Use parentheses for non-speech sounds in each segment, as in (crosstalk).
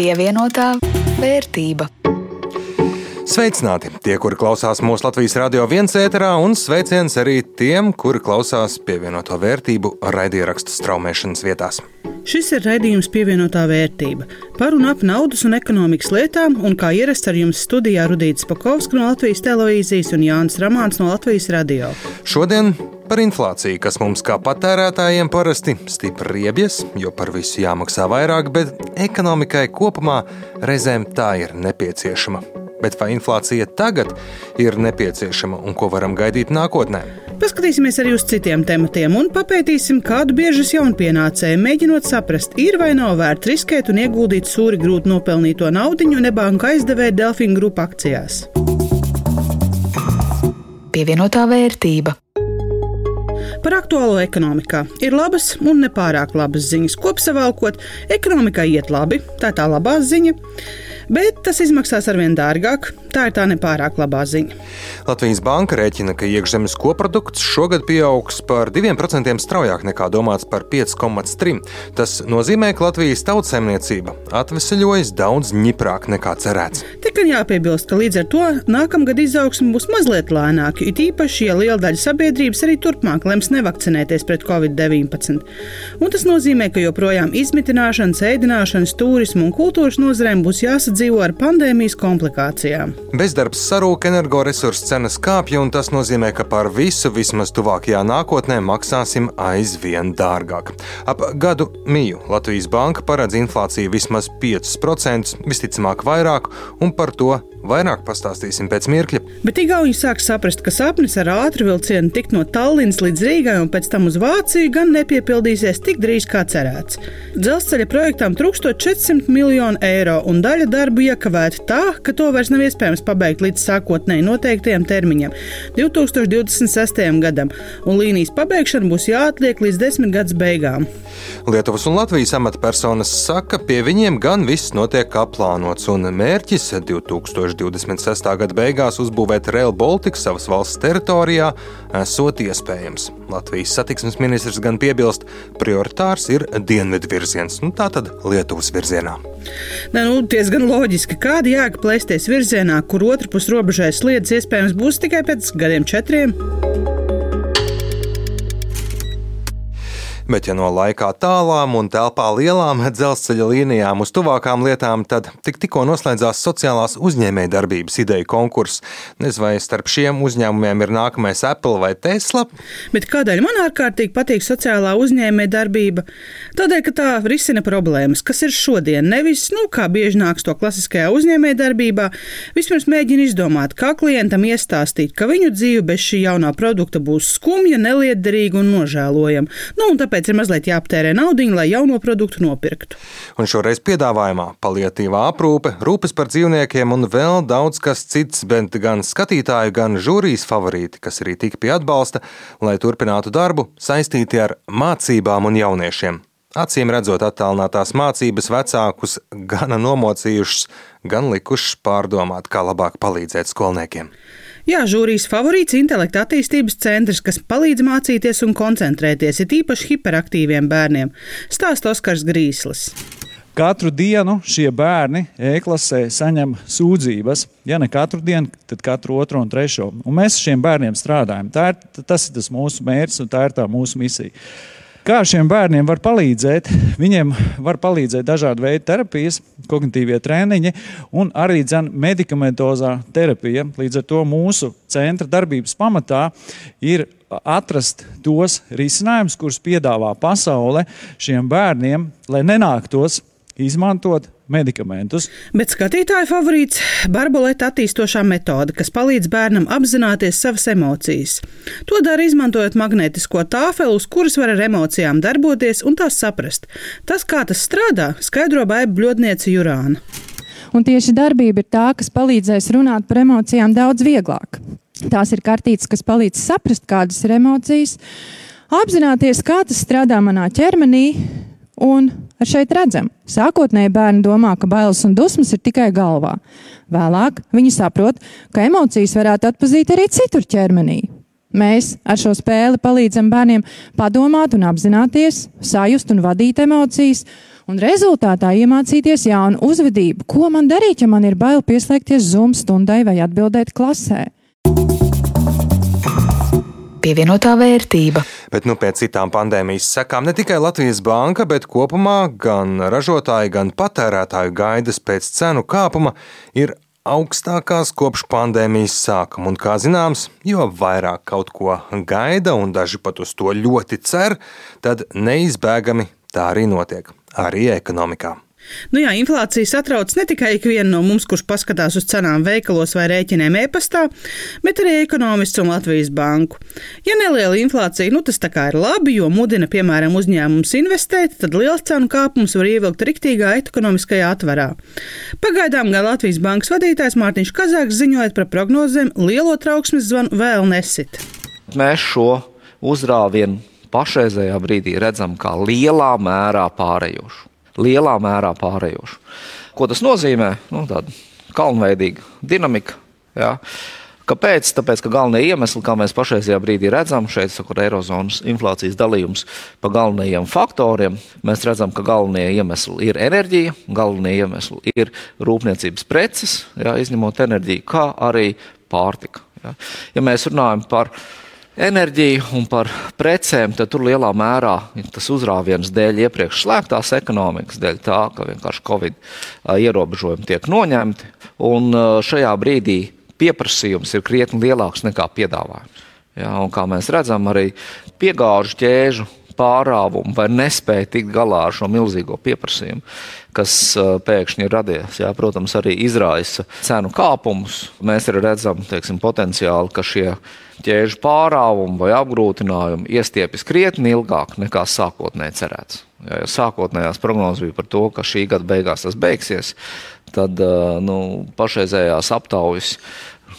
Pievienotā vērtība. Sveicināti tie, kuri klausās mūsu Latvijas radio viens ēterā, un sveiciens arī tiem, kuri klausās pievienoto vērtību raidierakstu straumēšanas vietās. Šis ir raidījums pievienotā vērtība par un ap naudas un ekonomikas lietām, un kā ierasts ar jums studijā Rudīts Pakovskis no Latvijas televīzijas un Jānis Ramāns no Latvijas radio. Šodien par inflāciju, kas mums kā patērētājiem parasti stipri riebjas, jo par visu jāmaksā vairāk, bet ekonomikai kopumā reizēm tā ir nepieciešama. Bet vai inflācija tagad ir nepieciešama un ko varam gaidīt nākotnē? Paskatīsimies arī uz citiem tematiem un papētīsim, kādu biežas jaunpienācēju mēģinot saprast, ir vai nav vērts riskēt un ieguldīt sūri grūti nopelnīto naudu nebanka aizdevēja Delfīna grupu akcijās. Pievienotā vērtība. Par aktuālo ekonomikā ir labas un nepārāk labas ziņas. Kopsavilkot, ekonomikai iet labi, tā ir tā labā ziņa bet tas izmaksās arvien dārgāk. Tā ir tā nepārāk labā ziņa. Latvijas banka rēķina, ka iekšzemes koprodukts šogad pieaugs par 2% straujāk nekā domāts par 5,3%. Tas nozīmē, ka Latvijas tautsēmniecība atvesaļojas daudz ņiprāk nekā cerēts. Tikai jāpiebilst, ka līdz ar to nākamgad izaugsme būs mazliet lēnāka, it īpaši, ja liela daļa sabiedrības arī turpmāk lems nevakcinēties pret covid-19. Un tas nozīmē, ka joprojām izmitināšanas, ēdināšanas, turismu un kultūras nozarēm būs jāsadzīvo ar pandēmijas komplikācijām. Bezdarbs sarūk, energoresursu cenas kāpj, un tas nozīmē, ka par visu vismaz tuvākajā nākotnē maksāsim aizvien dārgāk. Ap gadu miju Latvijas Banka paredz inflāciju vismaz 5%, visticamāk vairāk, un par to Vairāk pastāstīsim pēc mirkļa. Bet Igauni sāk saprast, ka sapnis ar ātru vilcienu tikt no Tallinas līdz Rīgai un pēc tam uz Vāciju gan nepiepildīsies tik drīz kā cerēts. Dzelzceļa projektām trūkstot 400 miljonu eiro un daļa darbu iekavēta tā, ka to vairs nav iespējams pabeigt līdz sākotnēji noteiktajam termiņam - 2026. gadam, un līnijas pabeigšana būs jāatliek līdz desmit gadus beigām. Lietuvas un Latvijas amatpersonas saka, pie viņiem gan viss notiek kā plānots, un mērķis 2000. 2026. gada beigās uzbūvēt Rail Baltica savas valsts teritorijā, esot iespējams. Latvijas satiksmes ministrs gan piebilst, prioritārs ir dienvidu virziens, nu tā tad Lietuvas virzienā. Ne, nu, diezgan loģiski, kāda jēga plēsties virzienā, kur otrpus robežai sliedas iespējams būs tikai pēc gadiem četriem. Bet, ja no laikā tālām un telpā lielām dzelzceļa līnijām uz tuvākām lietām, tad tik, tikko noslēdzās sociālās uzņēmējdarbības ideju konkurss. Nezinu, vai starp šiem uzņēmumiem ir nākamais Apple vai Tesla. Bet kādēļ man ārkārtīgi patīk sociālā uzņēmējdarbība? Tādēļ, ka tā risina problēmas, kas ir šodien. Nevis, nu, kā bieži nāks to klasiskajā uzņēmējdarbībā, vispirms mēģina izdomāt, kā klientam iestāstīt, ka viņu dzīve bez šī jaunā produkta būs skumja, neliederīga un nožēlojama. Nu, un tāpēc tāpēc ir mazliet jāaptērē naudiņa, lai jauno produktu nopirktu. Un šoreiz piedāvājumā palietīvā aprūpe, rūpes par dzīvniekiem un vēl daudz kas cits, bet gan skatītāju, gan žūrijas favorīti, kas arī tika pie atbalsta, lai turpinātu darbu saistīti ar mācībām un jauniešiem. Acīm redzot, attālinātās mācības vecākus gana nomocījušas, gan likušas pārdomāt, kā labāk palīdzēt skolniekiem. Jā, žūrijas favorīts - intelekta attīstības centrs, kas palīdz mācīties un koncentrēties, ir īpaši hiperaktīviem bērniem, stāsta Oskars Grīslis. Katru dienu šie bērni e-klasē saņem sūdzības. Ja ne katru dienu, tad katru otro un trešo. Un mēs ar šiem bērniem strādājam. Tā ir, tas ir tas mūsu mērķis un tā ir tā mūsu misija. Kā šiem bērniem var palīdzēt? Viņiem var palīdzēt dažādi veidi terapijas, kognitīvie treniņi un arī medikamentozā terapija. Līdz ar to mūsu centra darbības pamatā ir atrast tos risinājumus, kurus piedāvā pasaule šiem bērniem, lai nenāktos izmantot medikamentus. Bet skatītāja favorīts - barboleta attīstošā metode, kas palīdz bērnam apzināties savas emocijas. To dara izmantojot magnētisko tāfeli, uz kuras var ar emocijām darboties un tās saprast. Tas, kā tas strādā, skaidro baiba bļodniece Jurāna. Un tieši darbība ir tā, kas palīdzēs runāt par emocijām daudz vieglāk. Tās ir kartītes, kas palīdz saprast, kādas ir emocijas, apzināties, kā tas strādā manā ķermenī, Un ar šeit redzam, sākotnēji bērni domā, ka bailes un dusmas ir tikai galvā. Vēlāk viņi saprot, ka emocijas varētu atpazīt arī citur ķermenī. Mēs ar šo spēli palīdzam bērniem padomāt un apzināties, sajust un vadīt emocijas, un rezultātā iemācīties jaunu uzvedību. Ko man darīt, ja man ir bail pieslēgties Zoom stundai vai atbildēt klasē? Pievienotā vērtība. Bet nu, pēc citām pandēmijas sekām ne tikai Latvijas banka, bet kopumā gan ražotāji, gan patērētāju gaidas pēc cenu kāpuma ir augstākās kopš pandēmijas sākuma. Un, kā zināms, jo vairāk kaut ko gaida, un daži pat uz to ļoti cer, tad neizbēgami tā arī notiek, arī ekonomikā. Nu jā, inflācija satrauc ne tikai ikvienu no mums, kurš paskatās uz cenām veikalos vai rēķiniem e-pastā, bet arī ekonomists un Latvijas banku. Ja neliela inflācija, nu tas tā kā ir labi, jo mudina, piemēram, uzņēmums investēt, tad liels cenu kāpums var ievilkt riktīgā ekonomiskajā atvarā. Pagaidām gan Latvijas bankas vadītājs Mārtiņš Kazāks ziņojot par prognozēm, lielo trauksmes zvanu vēl nesit. Mēs šo uzrāvienu pašreizējā brīdī redzam kā lielā mērā pārējošu lielā mērā pārējošu. Ko tas nozīmē? Nu, tāda kalnveidīga dinamika. Jā. Kāpēc? Tāpēc, ka galvenie iemesli, kā mēs pašreizajā brīdī redzam, šeit ir Eirozonas inflācijas dalījums pa galvenajiem faktoriem. Mēs redzam, ka galvenie iemesli ir enerģija, galvenie iemesli ir rūpniecības preces, jā, izņemot enerģiju, kā arī pārtika. Jā. Ja mēs runājam par enerģiju un par precēm, tad tur lielā mērā tas uzrāviens dēļ iepriekš slēgtās ekonomikas, dēļ tā, ka vienkārši Covid ierobežojumi tiek noņemti. Un šajā brīdī pieprasījums ir krietni lielāks nekā piedāvājums. Ja, kā mēs redzam, arī piegāžu ķēžu pārāvumu vai nespēja tikt galā ar šo milzīgo pieprasījumu, kas pēkšņi ir radies. Jā, protams, arī izraisa cenu kāpumus. Mēs arī redzam teiksim, potenciāli, ka šie ķēžu pārāvumi vai apgrūtinājumi iestiepjas krietni ilgāk nekā sākotnēji cerēts. Ja, sākotnējās prognozes bija par to, ka šī gada beigās tas beigsies, tad nu, pašreizējās aptaujas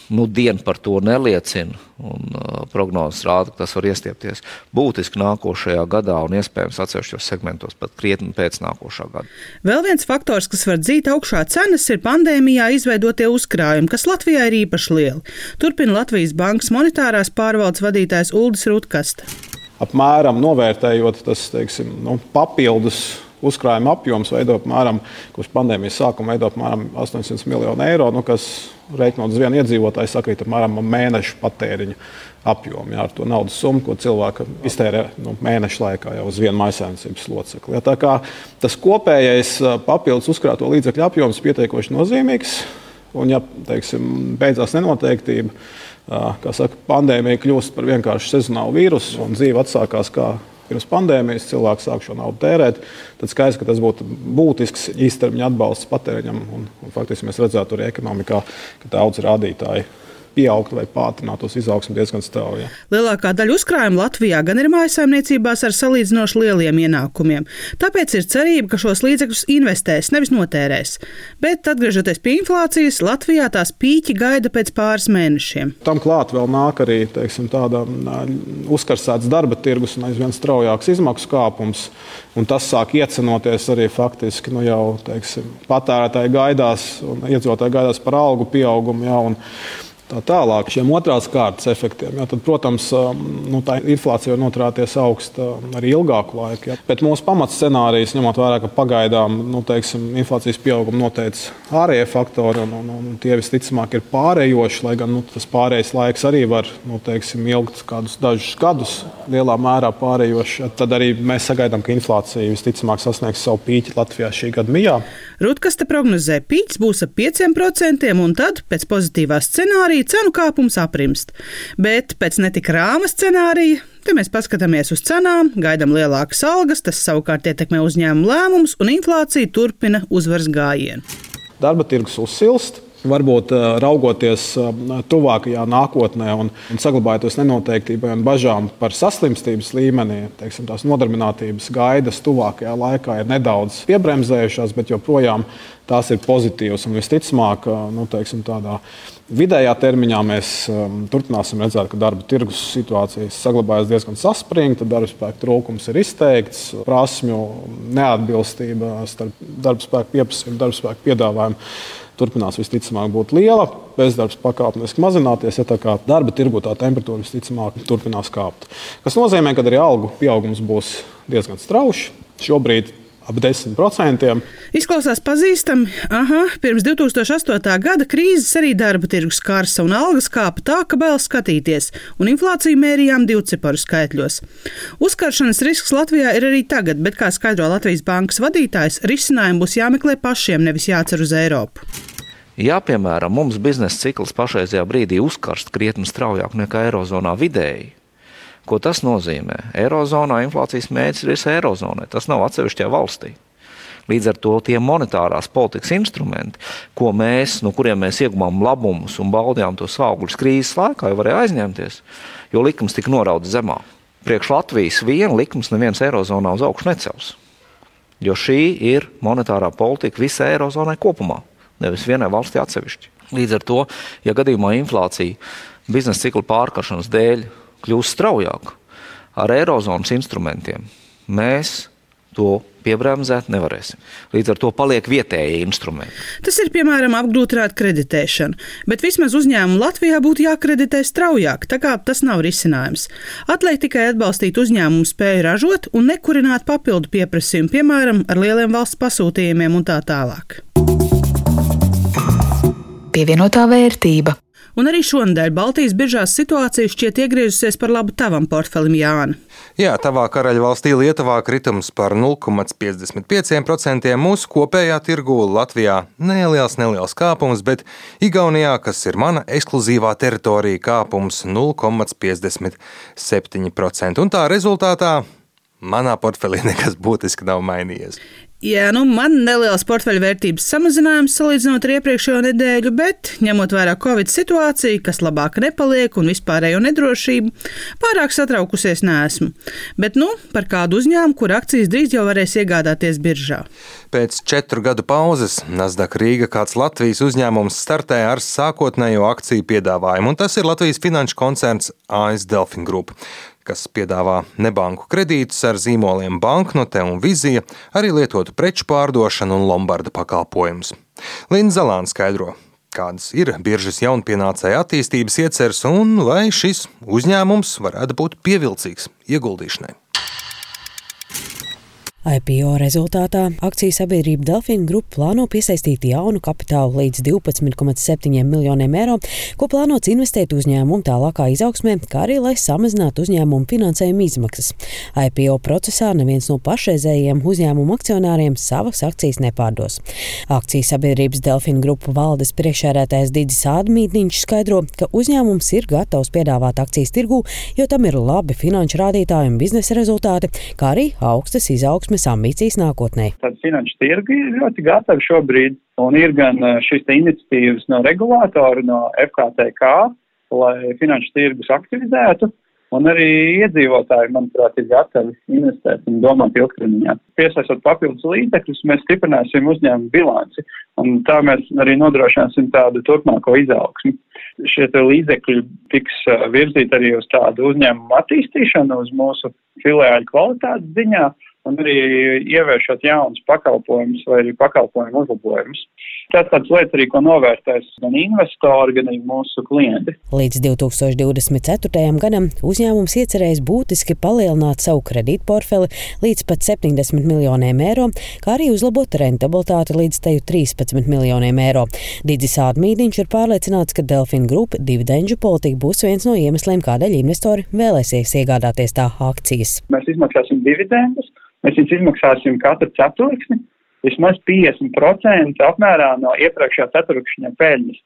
nu, diena par to neliecina. Un, uh, prognozes rāda, ka tas var iestiepties būtiski nākošajā gadā un iespējams atsevišķos segmentos pat krietni pēc nākošā gada. Vēl viens faktors, kas var dzīt augšā cenas, ir pandēmijā izveidotie uzkrājumi, kas Latvijā ir īpaši lieli. Turpina Latvijas Bankas monetārās pārvaldes vadītājs Uldis Rutkasta. Apmēram novērtējot tas teiksim, nu, papildus uzkrājuma apjoms veido apmēram, kurš pandēmijas sākuma veido apmēram 800 miljonu eiro, nu, kas reiķinot uz vienu iedzīvotāju sakrīt apmēram mēnešu patēriņu apjomu. Jā, ar to naudas summu, ko cilvēka iztērē nu, mēneša laikā jau uz vienu maisaimniecības locekli. Jā, tā kā tas kopējais papildus uzkrāto līdzekļu apjoms ir pietiekoši nozīmīgs. Un, ja teiksim, beidzās nenoteiktība, kā saka, pandēmija kļūst par vienkāršu sezonālu vīrusu un dzīve atsākās kā pirms pandēmijas cilvēki sāk šo naudu tērēt, tad skaidrs, ka tas būtu būtisks īstermiņa atbalsts patēriņam. Un, un faktiski mēs redzētu arī ekonomikā, ka daudz rādītāji pieaugt vai pātrinātos izaugsmu diezgan strauji. Lielākā daļa uzkrājumu Latvijā gan ir mājsaimniecībās ar salīdzinoši lieliem ienākumiem. Tāpēc ir cerība, ka šos līdzekļus investēs, nevis notērēs. Bet, atgriežoties pie inflācijas, Latvijā tās pīķi gaida pēc pāris mēnešiem. Tam klāt vēl nāk arī teiksim, tāda uzkarsēts darba tirgus un aizvien straujāks izmaksu kāpums. Tas sāk iecenoties arī faktiski nu, jau teiksim, patērētāji gaidās un iedzīvotāji gaidās par algu pieaugumu. Jā, un, tā tālāk. Šiem otrās kārtas efektiem, jā, tad, protams, um, nu, tā inflācija var noturēties augsta arī ilgāku laiku. Jā. Bet mūsu pamatscenārijs, ņemot vērā, ka pagaidām nu, teiksim, inflācijas pieaugumu noteica ārējie faktori, un, un, un tie visticamāk ir pārējoši, lai gan nu, tas pārējais laiks arī var nu, teiksim, ilgt kādus dažus gadus, lielā mērā pārējoši. Tad arī mēs sagaidām, ka inflācija visticamāk sasniegs savu pīķi Latvijā šī gada mijā. Rutkaste prognozē, pīķis būs ap 5%, un tad, pēc pozitīvā scenārija, cenu kāpums aprimst. Bet pēc netika rāma scenārija, te mēs paskatāmies uz cenām, gaidām lielākas algas, tas savukārt ietekmē uzņēmumu lēmumus, un inflācija turpina uzvaras gājienu. Darba tirgus uzsilst varbūt eh, raugoties eh, tuvākajā nākotnē un, un saglabājoties nenoteiktībai un bažām par saslimstības līmeni, teiksim, tās nodarbinātības gaidas tuvākajā laikā ir nedaudz piebremzējušās, bet joprojām tās ir pozitīvas. Un visticamāk, eh, nu, teiksim, tādā vidējā termiņā mēs turpināsim redzēt, ka darba tirgus situācija saglabājas diezgan saspringta, darba spēka trūkums ir izteikts, prasmju neatbilstība starp darba spēku pieprasījumu un darba spēku piedāvājumu turpinās visticamāk būt liela, bezdarbs pakāpeniski mazināties, ja tā kā darba tirgu tā temperatūra visticamāk turpinās kāpt. Tas nozīmē, ka arī algu pieaugums būs diezgan strauji. Šobrīd ap 10%. Izklausās pazīstami. Aha, pirms 2008. gada krīzes arī darba tirgus kārsa un algas kāpa tā, ka bail skatīties, un inflāciju mērījām divciparu skaitļos. Uzkaršanas risks Latvijā ir arī tagad, bet, kā skaidro Latvijas bankas vadītājs, risinājumu būs jāmeklē pašiem, nevis jācer uz Eiropu. Ja, piemēram, mums biznesa cikls pašreizajā brīdī uzkarst krietni straujāk nekā Eirozonā vidēji, ko tas nozīmē? Eirozonā inflācijas mērķis ir visai Eirozonai, tas nav atsevišķajā valstī. Līdz ar to tie monetārās politikas instrumenti, mēs, no kuriem mēs ieguvām labumus un baudījām tos augļus krīzes laikā, jau varēja aizņemties, jo likums tika noraudzis zemā. Priekš Latvijas viena likums neviens Eirozonā uz augšu necels. Jo šī ir monetārā politika visai Eirozonai kopumā nevis vienai valstī atsevišķi. Līdz ar to, ja gadījumā inflācija biznesa cikla pārkaršanas dēļ kļūs straujāk ar eirozonas instrumentiem, mēs to piebremzēt nevarēsim. Līdz ar to paliek vietējie instrumenti. Tas ir piemēram apgrūtināt kreditēšanu, bet vismaz uzņēmumu Latvijā būtu jākreditē straujāk, tā kā tas nav risinājums. Atliek tikai atbalstīt uzņēmumu spēju ražot un nekurināt papildu pieprasījumu, piemēram, ar lieliem valsts pasūtījumiem un tā tālāk pievienotā vērtība. Un arī šonadēļ Baltijas biržās situācija šķiet iegriezusies par labu tavam portfelim, Jāni. Jā, tavā karaļvalstī Lietuvā kritums par 0,55%, mūsu kopējā tirgū Latvijā neliels, neliels kāpums, bet Igaunijā, kas ir mana ekskluzīvā teritorija, kāpums 0,57%. Un tā rezultātā manā portfelī (laughs) nekas būtiski nav mainījies. Jā, nu man neliels portfeļu vērtības samazinājums salīdzinot ar iepriekšējo nedēļu, bet ņemot vērā Covid situāciju, kas labāk nepaliek un vispārējo nedrošību, pārāk satraukusies neesmu. Bet nu par kādu uzņēmumu, kur akcijas drīz jau varēs iegādāties biržā. Pēc četru gadu pauzes Nasdaq Rīga kāds Latvijas uzņēmums startē ar sākotnējo akciju piedāvājumu, un tas ir Latvijas finanšu koncerns AS Delfin Group kas piedāvā nebanku kredītus ar zīmoliem banknote un vizija, arī lietotu preču pārdošanu un lombarda pakalpojumus. Linda Zalāna skaidro, kādas ir biržas jaunpienācēja attīstības ieceres un vai šis uzņēmums varētu būt pievilcīgs ieguldīšanai. IPO rezultātā akciju sabiedrība Delfina Group plāno piesaistīt jaunu kapitālu līdz 12,7 miljoniem eiro, ko plānots investēt uzņēmumu tālākā izaugsmē, kā arī lai samazinātu uzņēmumu finansējuma izmaksas. IPO procesā neviens no pašreizējiem uzņēmumu akcionāriem savas akcijas nepārdos. Akciju sabiedrības Delfina Group valdes priekšērētājs Didis Ādmītniņš skaidro, ka uzņēmums ir gatavs piedāvāt akcijas tirgū, jo tam ir labi finanšu rādītāji un biznesa rezultāti, kā arī augstas izaugsmes izaugsmes ambīcijas nākotnē. Tad finanšu tirgi ir ļoti gatavi šobrīd, un ir gan eh, šīs iniciatīvas no regulātora, no FKTK, lai finanšu tirgus aktivizētu. Un arī iedzīvotāji, manuprāt, ir gatavi investēt un domāt ilgtermiņā. Piesaistot papildus līdzekļus, mēs stiprināsim uzņēmumu bilanci, un tā mēs arī nodrošināsim tādu turpmāko izaugsmu. Šie līdzekļi tiks eh, virzīti arī uz tādu uzņēmumu attīstīšanu, uz mūsu filiāļu kvalitātes ziņā un arī ieviešot jaunus pakalpojumus vai arī pakalpojumu uzlabojumus. Tas tāds lietas arī, ko novērtēs gan investori, gan arī mūsu klienti. Līdz 2024. gadam uzņēmums iecerējis būtiski palielināt savu kredītu portfeli līdz pat 70 miljoniem eiro, kā arī uzlabot rentabilitāti līdz teju 13 miljoniem eiro. Digis Ādmīdiņš ir pārliecināts, ka Delfina grupa dividendžu politika būs viens no iemesliem, kādēļ investori vēlēsies iegādāties tā akcijas. Mēs izmaksāsim dividendus Mēs viņus izmaksāsim katru ceturksni, vismaz 50% apmērā no iepriekšējā ceturkšņa peļņas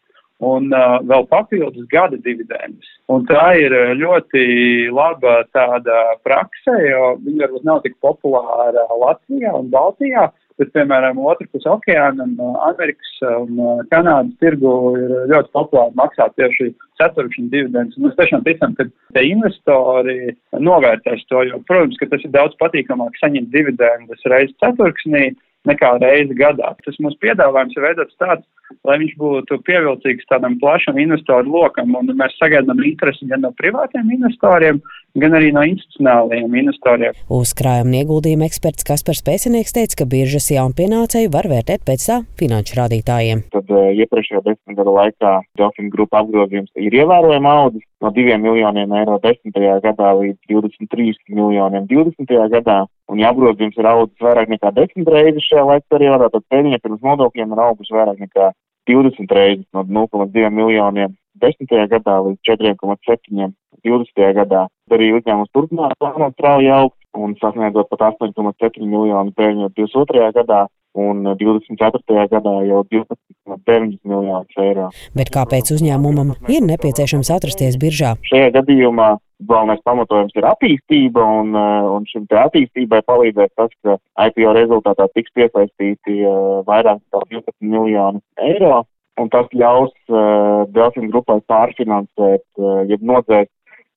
un uh, vēl papildus gada dividendus. Un tā ir ļoti laba tāda prakse, jo viņa varbūt nav tik populāra Latvijā un Baltijā, bet, piemēram, otrpus okeāna uh, Amerikas un uh, Kanādas tirgu ir ļoti populāri maksāt tieši ceturkšņu dividendus. Mēs tiešām ticam, ka te investori novērtēs to, jo, protams, ka tas ir daudz patīkamāk saņemt dividendus reizi ceturksnī nekā reizi gadā. Tas mūsu piedāvājums ir veidots tāds, lai viņš būtu pievilcīgs tādam plašam investoru lokam, un mēs sagaidām interesi gan no privātiem investoriem, gan arī no institucionālajiem investoriem. Uzkrājuma ieguldījuma eksperts Kaspars Pēcinieks teica, ka biržas jaunpienācēju var vērtēt pēc tā finanšu rādītājiem. Tad uh, iepriekšējā desmit gadu laikā Delfina grupa apgrozījums ir ievērojami audzis no 2 miljoniem eiro 10. gadā līdz 23 miljoniem 20. gadā. Un, ja apgrozījums ir audzis vairāk nekā 10 reizes šajā laika periodā, tad peļņa pirms nodokļiem ir augusi vairāk nekā 20 reizes no 0,2 miljoniem 10. gadā līdz 4,7 20. gadā. Arī uzņēmums turpinās plānot strauji augt un sasniedzot pat 8,7 miljonu peļņu 22. gadā un 24. gadā jau 12,9 miljonus eiro. Bet kāpēc uzņēmumam ir nepieciešams atrasties biržā? Šajā gadījumā galvenais pamatojums ir attīstība, un, un šim te attīstībai palīdzēs tas, ka IPO rezultātā tiks piesaistīti vairāk nekā 12 miljoni eiro, un tas ļaus uh, Delfina grupai pārfinansēt, jeb nodzēst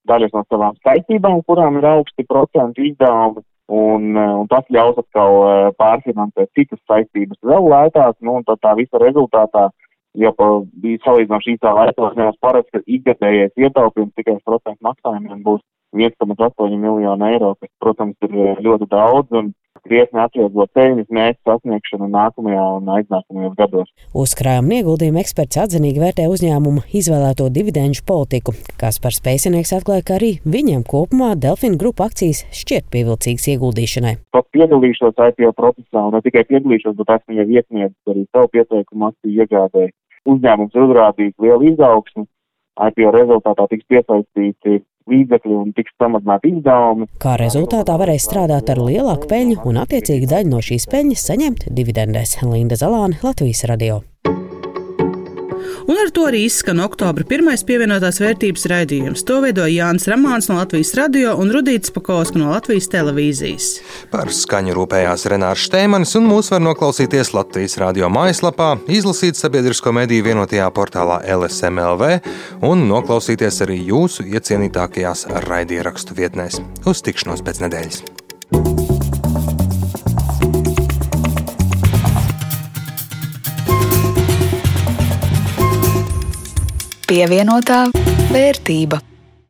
daļas no savām saistībām, kurām ir augsti procentu izdevumi, un, un tas ļaus atkal pārfinansēt citas saistības vēl lētāk, nu, un tad tā visa rezultātā, ja pa, bija salīdzinoši īsā laikā, nevis paredz, ka ikgadējais ietaupījums tikai uz procentu maksājumiem būs 1,8 miljonu eiro, kas, protams, ir ļoti daudz, un krietni atvieglot peļņas mērķu sasniegšanu nākamajā un aiznākamajos gados. Uzkrājuma ieguldījuma eksperts atzinīgi vērtē uzņēmumu izvēlēto dividendžu politiku, kas par spēcinieks atklāja, ka arī viņiem kopumā Delfina grupa akcijas šķiet pievilcīgas ieguldīšanai. Pat piedalīšos IPO procesā, un ne tikai piedalīšos, bet esmu jau iesniedzis arī savu pieteikumu akciju iegādēji. Uzņēmums ir uzrādījis lielu izaugsmu, IPO rezultātā tiks piesaistīti līdzekļi un tiks samazināti izdevumi. Kā rezultātā varēs strādāt ar lielāku peļņu un attiecīgi daļu no šīs peļņas saņemt dividendēs. Linda Zalāne, Latvijas radio. Un ar to arī izskan oktobra pirmais pievienotās vērtības raidījums. To veidoja Jānis Ramāns no Latvijas radio un Rudīts Pakauska no Latvijas televīzijas. Par skaņu rūpējās Renārs Štēmanis, un mūs var noklausīties Latvijas radio mājaslapā, izlasīt sabiedrisko mediju vienotajā portālā LSMLV un noklausīties arī jūsu iecienītākajās raidierakstu vietnēs. Uz tikšanos pēc nedēļas! Pievienotā vērtība.